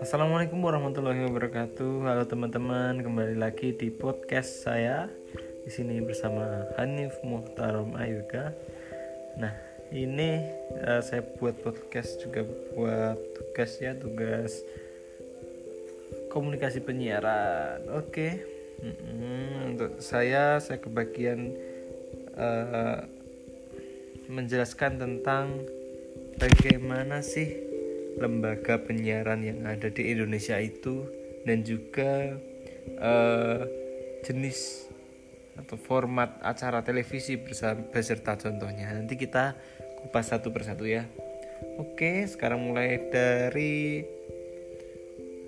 Assalamualaikum warahmatullahi wabarakatuh. Halo teman-teman, kembali lagi di podcast saya. Di sini bersama Hanif Muhtarom Ayuga. Nah, ini uh, saya buat podcast juga buat tugas ya, tugas komunikasi penyiaran. Oke. Hmm, untuk saya saya kebagian uh, menjelaskan tentang bagaimana sih lembaga penyiaran yang ada di Indonesia itu dan juga uh, jenis atau format acara televisi beserta contohnya. Nanti kita kupas satu persatu ya. Oke sekarang mulai dari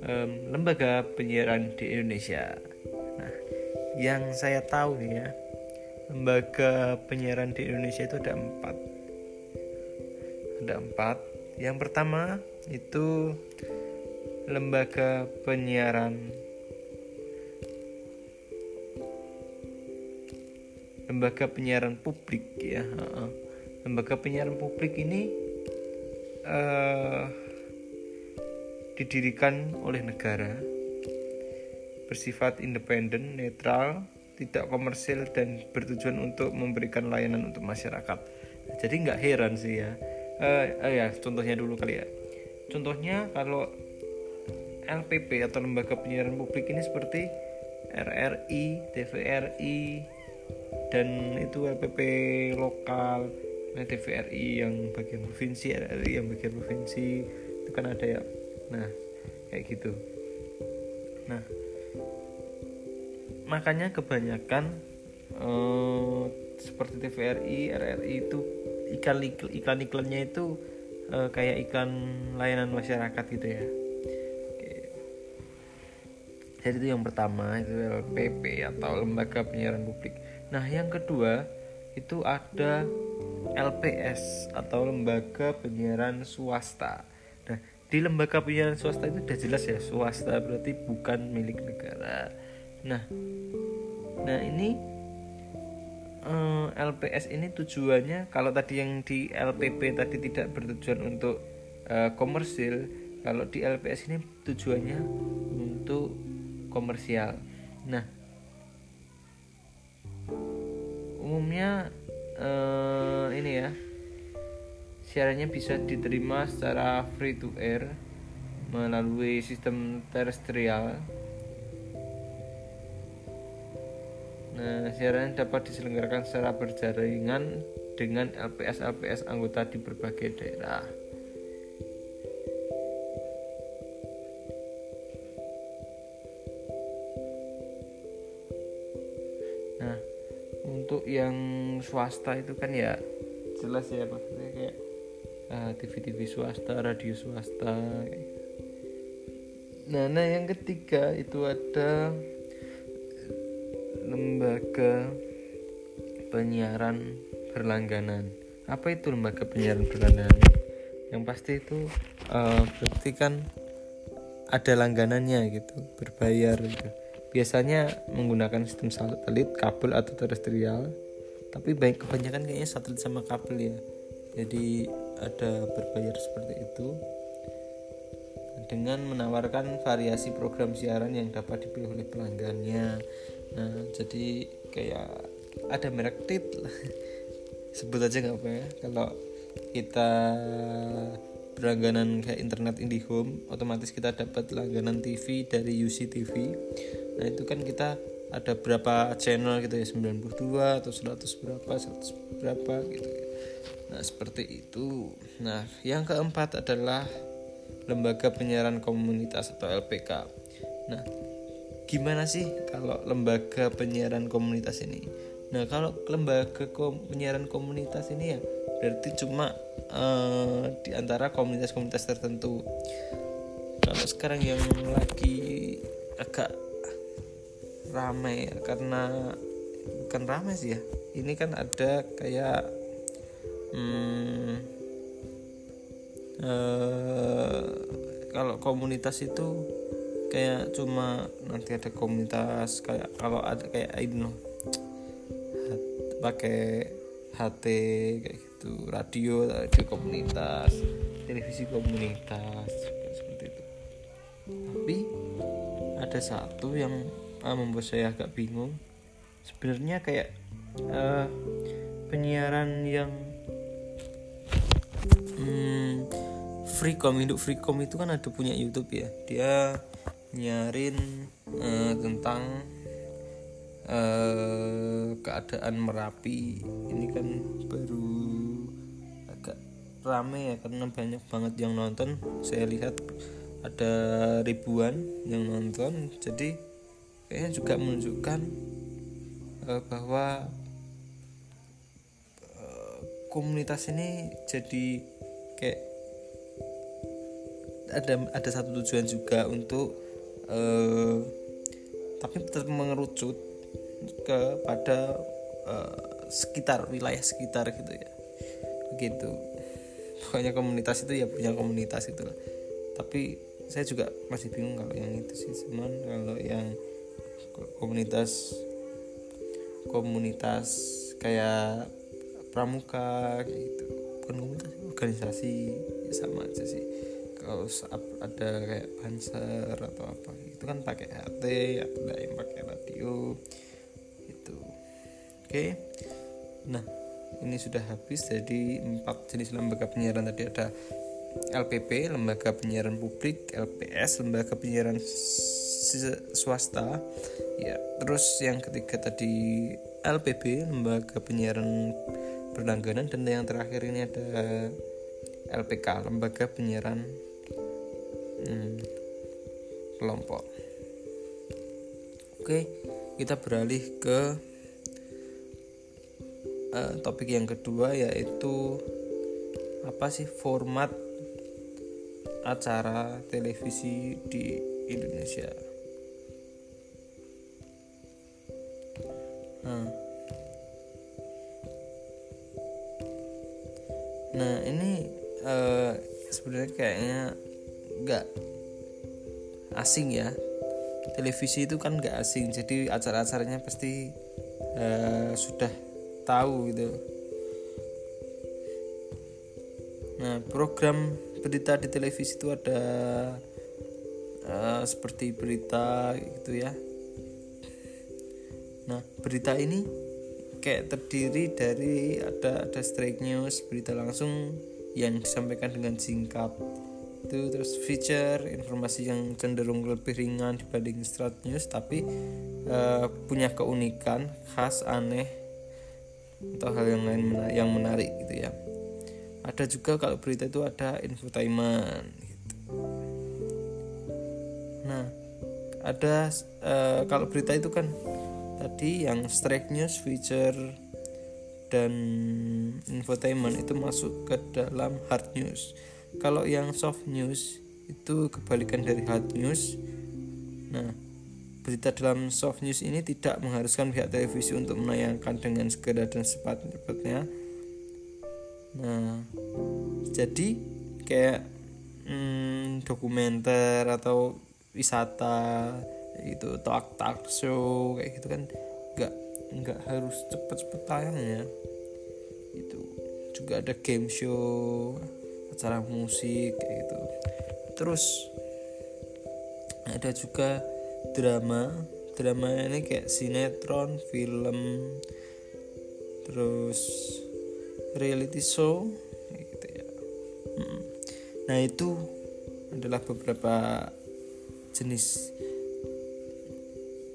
um, lembaga penyiaran di Indonesia. Nah yang saya tahu ya lembaga penyiaran di Indonesia itu ada empat. Ada empat. Yang pertama itu lembaga penyiaran. Lembaga penyiaran publik ya. Lembaga penyiaran publik ini uh, didirikan oleh negara bersifat independen netral tidak komersil dan bertujuan untuk memberikan layanan untuk masyarakat jadi nggak heran sih ya uh, uh, ya contohnya dulu kali ya Contohnya kalau LPP atau lembaga penyiaran publik ini seperti RRI, TVRI, dan itu LPP lokal, nah TVRI yang bagian provinsi, RRI yang bagian provinsi, itu kan ada ya. Nah, kayak gitu. Nah, makanya kebanyakan eh, seperti TVRI, RRI itu iklan iklan iklannya itu uh, kayak iklan layanan masyarakat gitu ya. Jadi itu yang pertama itu LPP atau lembaga penyiaran publik. Nah yang kedua itu ada LPS atau lembaga penyiaran swasta. Nah di lembaga penyiaran swasta itu udah jelas ya swasta berarti bukan milik negara nah. Nah ini eh, LPS ini tujuannya kalau tadi yang di LPP tadi tidak bertujuan untuk uh, komersil kalau di LPS ini tujuannya untuk komersial. Nah. Umumnya uh, ini ya siarannya bisa diterima secara free to air melalui sistem terestrial Nah, siaran dapat diselenggarakan secara berjaringan dengan LPS-LPS anggota di berbagai daerah. Nah, untuk yang swasta itu kan ya jelas ya maksudnya kayak uh, eh, TV-TV swasta, radio swasta. Nah, nah yang ketiga itu ada lembaga penyiaran berlangganan. Apa itu lembaga penyiaran berlangganan? Yang pasti itu uh, berarti kan ada langganannya gitu berbayar gitu. Biasanya menggunakan sistem satelit kabel atau terestrial. Tapi baik kebanyakan kayaknya satelit sama kabel ya. Jadi ada berbayar seperti itu. Dengan menawarkan variasi program siaran yang dapat dipilih oleh pelanggannya nah jadi kayak ada merek tit. Lah sebut aja nggak apa ya. Kalau kita berlangganan kayak internet IndiHome otomatis kita dapat langganan TV dari UC TV nah itu kan kita ada berapa channel gitu ya 92 atau 100 berapa 100 berapa gitu. Nah seperti itu. Nah yang keempat adalah lembaga penyiaran komunitas atau LPK nah gimana sih kalau lembaga penyiaran komunitas ini? Nah kalau lembaga kom penyiaran komunitas ini ya berarti cuma uh, di antara komunitas-komunitas tertentu. Kalau sekarang yang lagi agak ramai ya, karena bukan ramai sih ya ini kan ada kayak hmm, uh, kalau komunitas itu kayak cuma nanti ada komunitas kayak kalau ada kayak ini pakai HT kayak gitu itu radio radio komunitas televisi komunitas seperti itu. Tapi ada satu yang uh, membuat saya agak bingung. Sebenarnya kayak uh, penyiaran yang hmm, Freecom induk Freecom itu kan ada punya YouTube ya. Dia nyarin uh, tentang uh, keadaan Merapi. Ini kan baru agak rame ya karena banyak banget yang nonton. Saya lihat ada ribuan yang nonton. Jadi kayaknya juga menunjukkan uh, bahwa komunitas ini jadi kayak ada ada satu tujuan juga untuk uh, tapi tetap mengerucut kepada uh, sekitar wilayah sekitar gitu ya. Begitu. Pokoknya komunitas itu ya punya komunitas itu tapi saya juga masih bingung kalau yang itu sih. Cuman kalau yang komunitas komunitas kayak pramuka gitu. Bukan komunitas organisasi ya sama aja sih kalau ada kayak panser atau apa itu kan pakai HT ada yang pakai radio itu oke okay. nah ini sudah habis jadi empat jenis lembaga penyiaran tadi ada LPP lembaga penyiaran publik LPS lembaga penyiaran swasta ya terus yang ketiga tadi LPB lembaga penyiaran berlangganan dan yang terakhir ini ada LPK lembaga penyiaran hmm, kelompok. Oke kita beralih ke uh, topik yang kedua yaitu apa sih format acara televisi di Indonesia? Nah, nah ini uh, sebenarnya kayaknya nggak asing ya. Televisi itu kan nggak asing jadi acara-acaranya pasti uh, sudah tahu gitu. Nah program berita di televisi itu ada uh, seperti berita gitu ya. Nah berita ini kayak terdiri dari ada ada straight news berita langsung yang disampaikan dengan singkat itu terus feature informasi yang cenderung lebih ringan dibanding straight news tapi uh, punya keunikan khas aneh atau hal yang lain menarik, yang menarik gitu ya ada juga kalau berita itu ada infotainment gitu. nah ada uh, kalau berita itu kan tadi yang straight news feature dan infotainment itu masuk ke dalam hard news kalau yang soft news itu kebalikan dari hard news. Nah berita dalam soft news ini tidak mengharuskan pihak televisi untuk menayangkan dengan segera dan cepat-cepatnya nah jadi kayak hmm, dokumenter atau wisata itu talk talk show kayak gitu kan nggak nggak harus cepet-cepet tayangnya itu juga ada game show acara musik kayak gitu. Terus ada juga drama. Drama ini kayak sinetron film terus reality show kayak gitu ya. Nah itu adalah beberapa jenis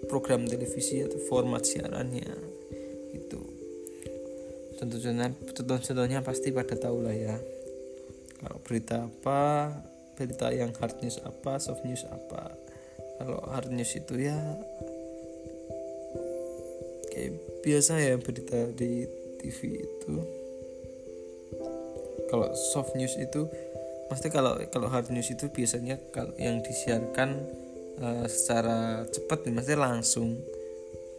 program televisi atau format siarannya itu contoh-contohnya contoh-contohnya pasti pada tahu lah ya berita apa berita yang hard news apa soft news apa. Kalau hard news itu ya kayak biasa ya berita di TV itu. Kalau soft news itu pasti kalau kalau hard news itu biasanya yang disiarkan uh, secara cepat pasti langsung.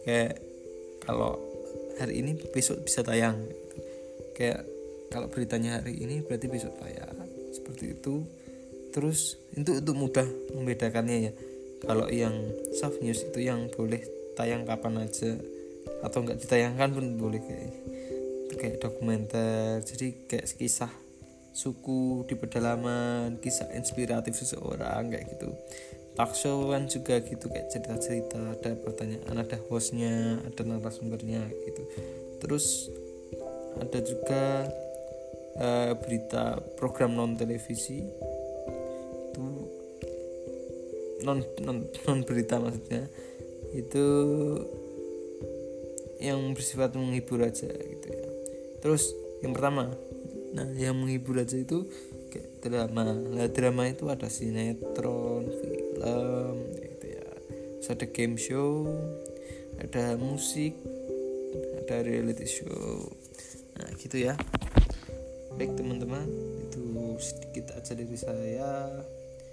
Kayak kalau hari ini besok bisa tayang. Kayak kalau beritanya hari ini berarti besok tayang seperti itu. Terus itu untuk mudah membedakannya ya. Kalau yang soft news itu yang boleh tayang kapan aja atau enggak ditayangkan pun boleh kayak kayak dokumenter. Jadi kayak kisah suku di pedalaman kisah inspiratif seseorang kayak gitu. Talk show kan juga gitu kayak cerita-cerita ada pertanyaan ada hostnya ada narasumbernya gitu. Terus ada juga uh, berita program non televisi itu non non non berita maksudnya. Itu yang bersifat menghibur aja gitu ya. Terus yang pertama nah yang menghibur aja itu kayak drama. Nah drama itu ada sinetron film gitu ya. Terus ada game show ada musik ada reality show. Nah gitu ya baik teman-teman. Itu sedikit aja dari saya.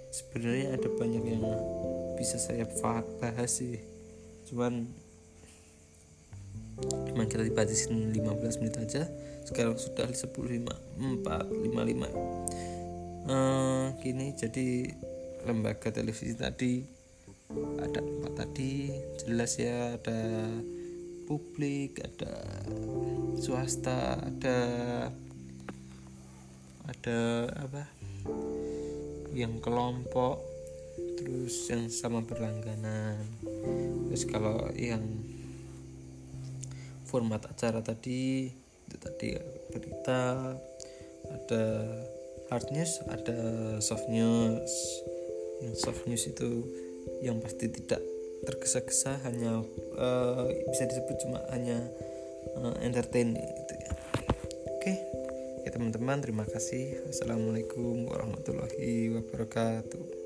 Sebenarnya ada banyak yang bisa saya bahas sih. Cuman cuma kita dibatasin 15 menit aja. Sekarang sudah 10 5 4 55 uh, gini jadi lembaga televisi tadi ada empat tadi. Jelas ya ada publik ada swasta ada ada apa? Yang kelompok terus yang sama berlangganan. Terus kalau yang format acara tadi itu tadi berita ada hard news ada soft news. Yang soft news itu yang pasti tidak tergesa-gesa hanya uh, bisa disebut cuma hanya uh, entertain gitu ya. Oke. okay. Teman-teman terima kasih. Assalamualaikum warahmatullahi wabarakatuh